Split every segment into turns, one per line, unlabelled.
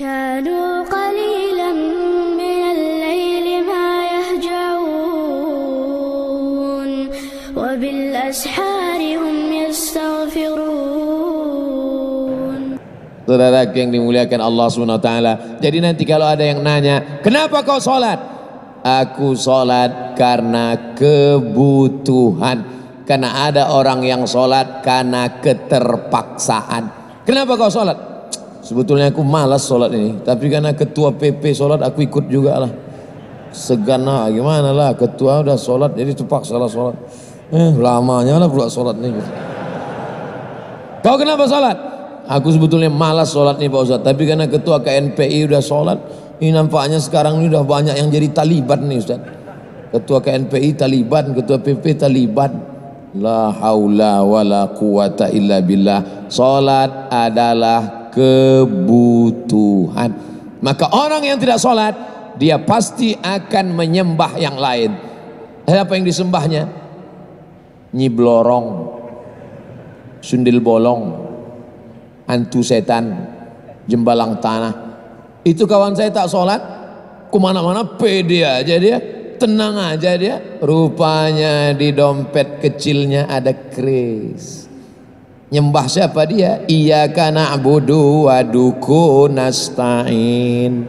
كانوا قليلا من الليل ما يهجعون وبالأسحار هم يستغفرون
Saudara yang dimuliakan Allah SWT Jadi nanti kalau ada yang nanya Kenapa kau sholat? Aku sholat karena kebutuhan Karena ada orang yang sholat karena keterpaksaan Kenapa kau sholat? Sebetulnya aku malas sholat ini. Tapi karena ketua PP sholat aku ikut juga lah Segan lah gimana lah? Ketua udah sholat jadi terpaksa lah sholat Eh lamanya lah pula sholat nih. Kau kenapa sholat? Aku sebetulnya malas sholat nih Pak Ustaz Tapi karena ketua KNPI udah sholat Ini nampaknya sekarang ini udah banyak yang jadi Taliban nih Ustaz Ketua KNPI Taliban, ketua PP Taliban. La haula wa la quwata illa billah. Sholat adalah kebutuhan Maka orang yang tidak sholat Dia pasti akan menyembah yang lain Apa yang disembahnya? Nyiblorong Sundil bolong hantu setan, jembalang tanah. Itu kawan saya tak sholat, ke mana-mana pede aja dia, tenang aja dia. Rupanya di dompet kecilnya ada kris. Nyembah siapa dia? Iya karena abudu wa dukun nasta'in.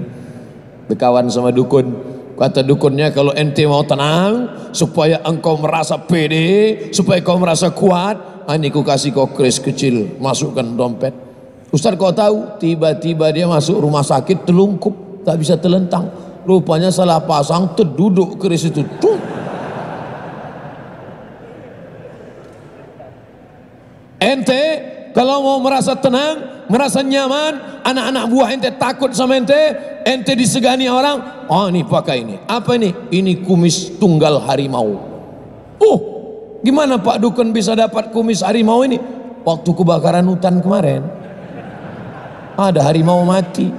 Berkawan sama dukun. Kata dukunnya kalau ente mau tenang supaya engkau merasa pede, supaya kau merasa kuat, ini ku kasih kau kris kecil, masukkan dompet. Ustaz kau tahu tiba-tiba dia masuk rumah sakit telungkup tak bisa telentang rupanya salah pasang terduduk keris itu Tuh. Ente kalau mau merasa tenang merasa nyaman anak-anak buah ente takut sama ente ente disegani orang oh ini pakai ini apa ini ini kumis tunggal harimau oh gimana Pak Dukun bisa dapat kumis harimau ini waktu kebakaran hutan kemarin ada harimau mati.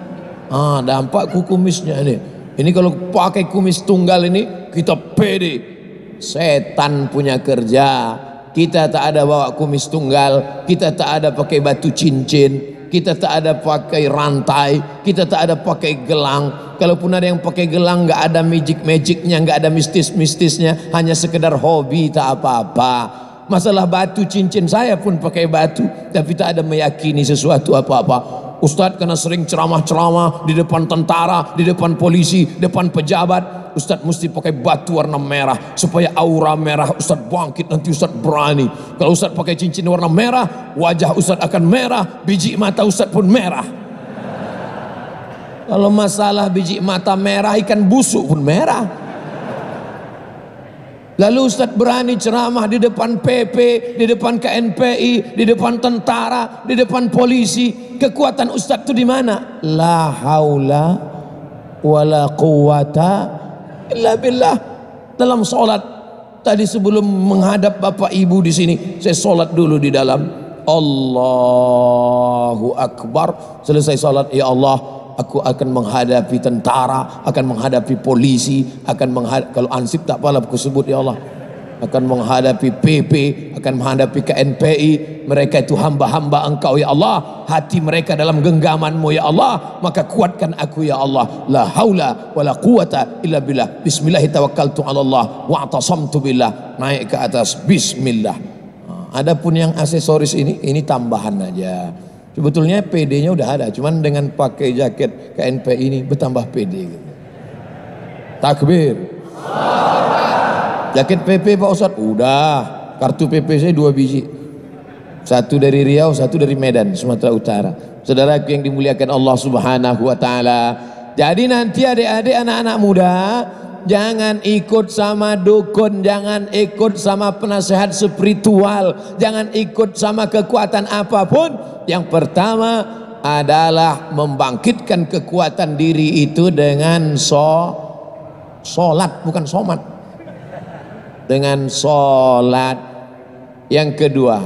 Ah, dampak kumisnya ini. Ini kalau pakai kumis tunggal ini kita pede. Setan punya kerja. Kita tak ada bawa kumis tunggal, kita tak ada pakai batu cincin, kita tak ada pakai rantai, kita tak ada pakai gelang. Kalaupun ada yang pakai gelang, nggak ada magic magicnya, nggak ada mistis mistisnya, hanya sekedar hobi tak apa-apa. Masalah batu cincin saya pun pakai batu, tapi tak ada meyakini sesuatu apa-apa. Ustadz kena sering ceramah-ceramah di depan tentara, di depan polisi, depan pejabat. Ustadz mesti pakai batu warna merah supaya aura merah Ustadz bangkit nanti Ustadz berani. Kalau Ustadz pakai cincin warna merah, wajah Ustadz akan merah, biji mata Ustadz pun merah. Kalau masalah biji mata merah, ikan busuk pun merah. Lalu Ustaz berani ceramah di depan PP, di depan KNPI, di depan tentara, di depan polisi. Kekuatan Ustaz itu di mana? La haula wala quwata illa billah. Dalam solat tadi sebelum menghadap Bapak Ibu di sini, saya solat dulu di dalam. Allahu Akbar. Selesai solat, ya Allah, aku akan menghadapi tentara, akan menghadapi polisi, akan menghadapi kalau ansip tak apalah aku sebut ya Allah. Akan menghadapi PP, akan menghadapi KNPI, mereka itu hamba-hamba Engkau ya Allah. Hati mereka dalam genggamanmu ya Allah, maka kuatkan aku ya Allah. La haula wala quwata illa billah. Bismillah tawakkaltu 'ala Allah wa atasamtu billah. Naik ke atas bismillah. Adapun yang aksesoris ini ini tambahan aja. Sebetulnya PD-nya udah ada, cuman dengan pakai jaket KNP ini bertambah PD. Gitu. Takbir. Jaket PP Pak Ustadz, udah. Kartu PP saya dua biji. Satu dari Riau, satu dari Medan, Sumatera Utara. Saudara yang dimuliakan Allah Subhanahu wa taala. Jadi nanti adik-adik anak-anak muda Jangan ikut sama dukun, jangan ikut sama penasehat spiritual, jangan ikut sama kekuatan apa pun. Yang pertama adalah membangkitkan kekuatan diri itu dengan so solat bukan somat. Dengan solat. Yang kedua,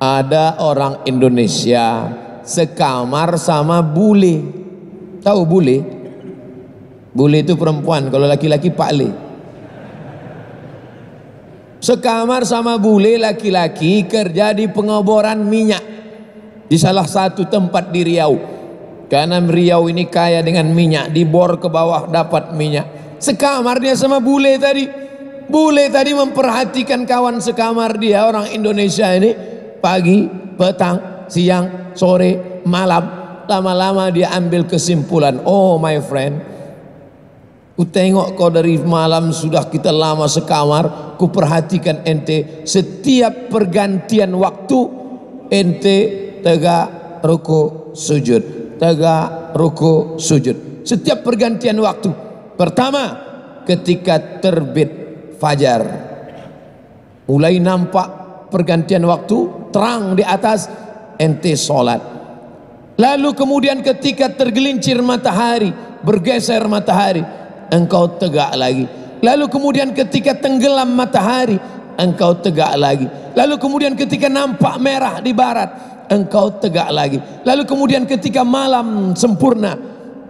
ada orang Indonesia sekamar sama bule. Tahu bule? Bule itu perempuan, kalau laki-laki Pak Le. Sekamar sama bule laki-laki kerja di pengoboran minyak di salah satu tempat di Riau. Karena Riau ini kaya dengan minyak, di bor ke bawah dapat minyak. Sekamar dia sama bule tadi. Bule tadi memperhatikan kawan sekamar dia orang Indonesia ini pagi, petang, siang, sore, malam. Lama-lama dia ambil kesimpulan, oh my friend, Ku tengok kau dari malam sudah kita lama sekamar, ku perhatikan ente setiap pergantian waktu ente tegak ruku sujud, tegak ruku sujud. Setiap pergantian waktu. Pertama, ketika terbit fajar. Mulai nampak pergantian waktu, terang di atas ente solat. Lalu kemudian ketika tergelincir matahari, bergeser matahari, engkau tegak lagi. Lalu kemudian ketika tenggelam matahari, engkau tegak lagi. Lalu kemudian ketika nampak merah di barat, engkau tegak lagi. Lalu kemudian ketika malam sempurna,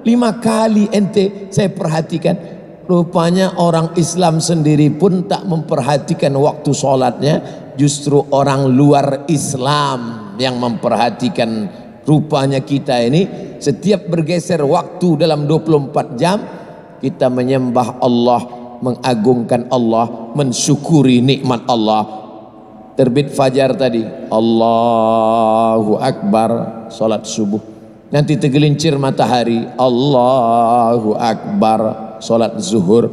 lima kali ente saya perhatikan. Rupanya orang Islam sendiri pun tak memperhatikan waktu sholatnya. Justru orang luar Islam yang memperhatikan rupanya kita ini setiap bergeser waktu dalam 24 jam kita menyembah Allah, mengagungkan Allah, mensyukuri nikmat Allah. Terbit fajar tadi, Allahu Akbar, salat subuh. Nanti tergelincir matahari, Allahu Akbar, salat zuhur.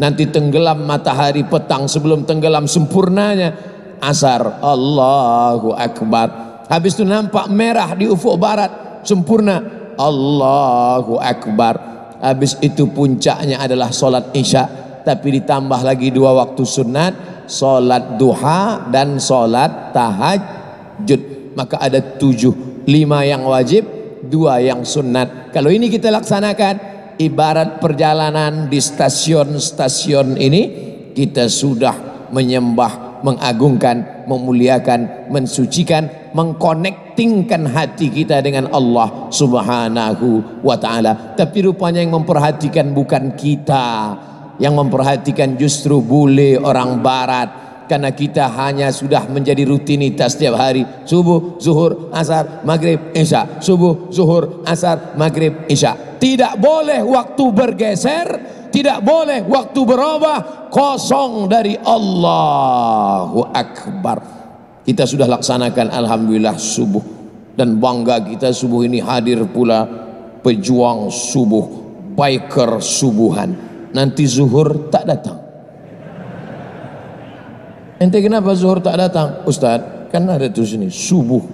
Nanti tenggelam matahari petang sebelum tenggelam sempurnanya, asar, Allahu Akbar. Habis itu nampak merah di ufuk barat, sempurna, Allahu Akbar. Habis itu puncaknya adalah solat isya Tapi ditambah lagi dua waktu sunat Solat duha dan solat tahajud Maka ada tujuh Lima yang wajib Dua yang sunat Kalau ini kita laksanakan Ibarat perjalanan di stasiun-stasiun ini Kita sudah menyembah mengagungkan, memuliakan, mensucikan, mengkonektingkan hati kita dengan Allah Subhanahu wa taala. Tapi rupanya yang memperhatikan bukan kita, yang memperhatikan justru bule orang barat karena kita hanya sudah menjadi rutinitas setiap hari subuh, zuhur, asar, maghrib, isya subuh, zuhur, asar, maghrib, isya tidak boleh waktu bergeser tidak boleh waktu berubah kosong dari Allahu Akbar. Kita sudah laksanakan Alhamdulillah subuh dan bangga kita subuh ini hadir pula pejuang subuh, biker subuhan. Nanti zuhur tak datang. Ente kenapa zuhur tak datang? Ustaz, kan ada tuh sini subuh.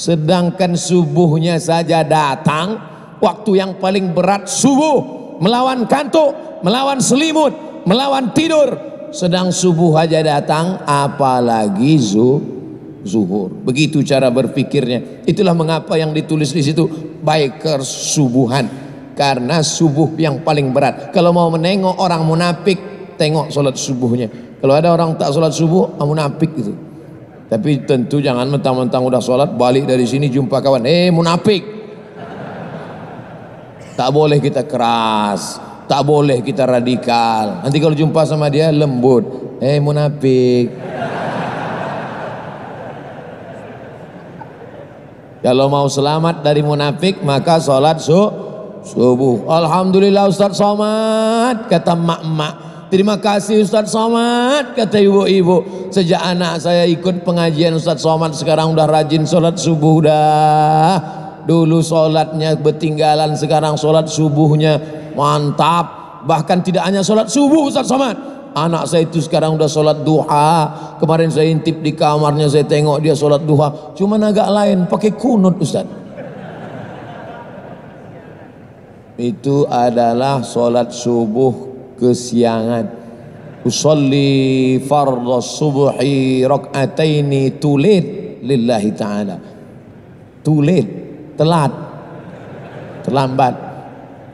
Sedangkan subuhnya saja datang, waktu yang paling berat subuh melawan kantuk, melawan selimut, melawan tidur. Sedang subuh aja datang, apalagi zu, zuhur. Begitu cara berpikirnya. Itulah mengapa yang ditulis di situ biker subuhan. Karena subuh yang paling berat. Kalau mau menengok orang munafik, tengok solat subuhnya. Kalau ada orang tak solat subuh, munafik itu. Tapi tentu jangan mentang-mentang udah solat balik dari sini jumpa kawan, eh munafik. Tak boleh kita keras, tak boleh kita radikal. Nanti kalau jumpa sama dia lembut. Eh munafik. Kalau mau selamat dari munafik maka sholat su subuh. Alhamdulillah Ustaz Somad kata mak-mak. Terima kasih Ustaz Somad kata ibu-ibu. Sejak anak saya ikut pengajian Ustaz Somad sekarang udah rajin sholat subuh dah. Dulu solatnya bertinggalan sekarang solat subuhnya mantap. Bahkan tidak hanya solat subuh Ustaz Somad. Anak saya itu sekarang udah solat duha. Kemarin saya intip di kamarnya saya tengok dia solat duha. Cuma agak lain pakai kunut Ustaz. Itu adalah solat subuh kesiangan. Usalli fardhu subuhi rak'ataini tulid lillahi ta'ala. Tulid telat terlambat.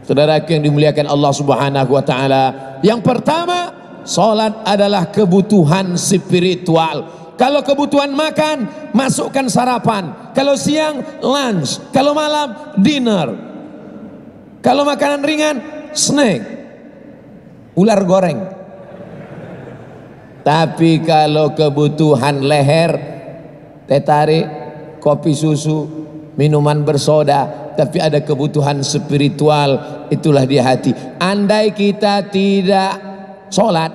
Saudara yang dimuliakan Allah subhanahu wa ta'ala. Yang pertama solat adalah kebutuhan spiritual. Kalau kebutuhan makan masukkan sarapan. Kalau siang lunch. Kalau malam dinner. Kalau makanan ringan snack ular goreng tapi kalau kebutuhan leher teh tarik kopi susu minuman bersoda, tapi ada kebutuhan spiritual, itulah di hati. Andai kita tidak sholat,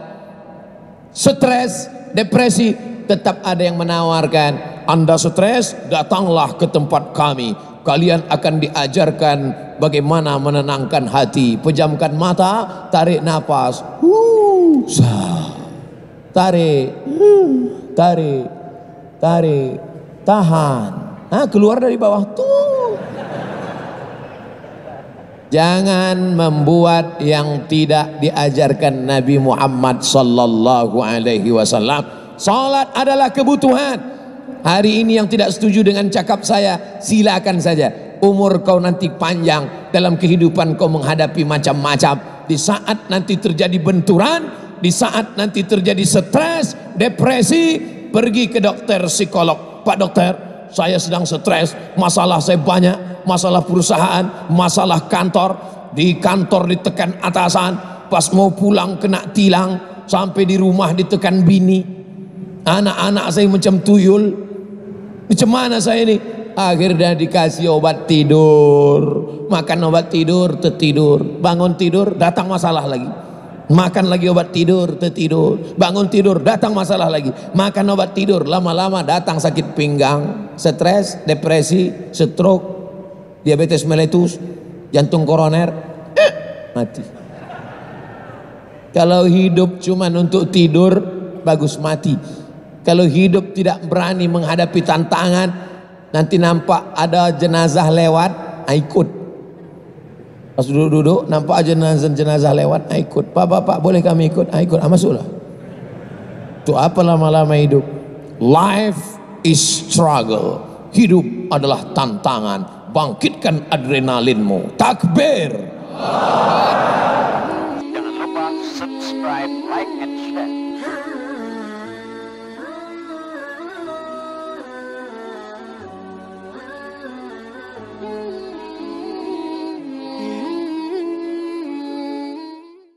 stres, depresi, tetap ada yang menawarkan. Anda stres, datanglah ke tempat kami. Kalian akan diajarkan bagaimana menenangkan hati. Pejamkan mata, tarik nafas. Tarik, tarik, tarik, tahan. Nah, keluar dari bawah tuh. Jangan membuat yang tidak diajarkan Nabi Muhammad sallallahu alaihi wasallam. Salat adalah kebutuhan. Hari ini yang tidak setuju dengan cakap saya, silakan saja. Umur kau nanti panjang dalam kehidupan kau menghadapi macam-macam. Di saat nanti terjadi benturan, di saat nanti terjadi stres, depresi, pergi ke dokter psikolog. Pak dokter, saya sedang stres, masalah saya banyak, masalah perusahaan, masalah kantor, di kantor ditekan atasan, pas mau pulang kena tilang, sampai di rumah ditekan bini, anak-anak saya macam tuyul, macam mana saya ini? Akhirnya dikasih obat tidur, makan obat tidur, tertidur, bangun tidur, datang masalah lagi. Makan lagi obat tidur, tertidur, bangun tidur, datang masalah lagi. Makan obat tidur, lama-lama datang sakit pinggang, stres, depresi, stroke, diabetes meletus, jantung koroner, eh, mati. Kalau hidup cuma untuk tidur, bagus mati. Kalau hidup tidak berani menghadapi tantangan, nanti nampak ada jenazah lewat, ah, ikut. Pas duduk-duduk, nampak aja jenazah-jenazah lewat, ah, ikut. Pak, pak, pak, boleh kami ikut? Ah, ikut, ah, masuklah. Itu apa lama-lama hidup? Life is struggle. Hidup adalah tantangan. Bangkitkan adrenalinmu. Takbir.
Jangan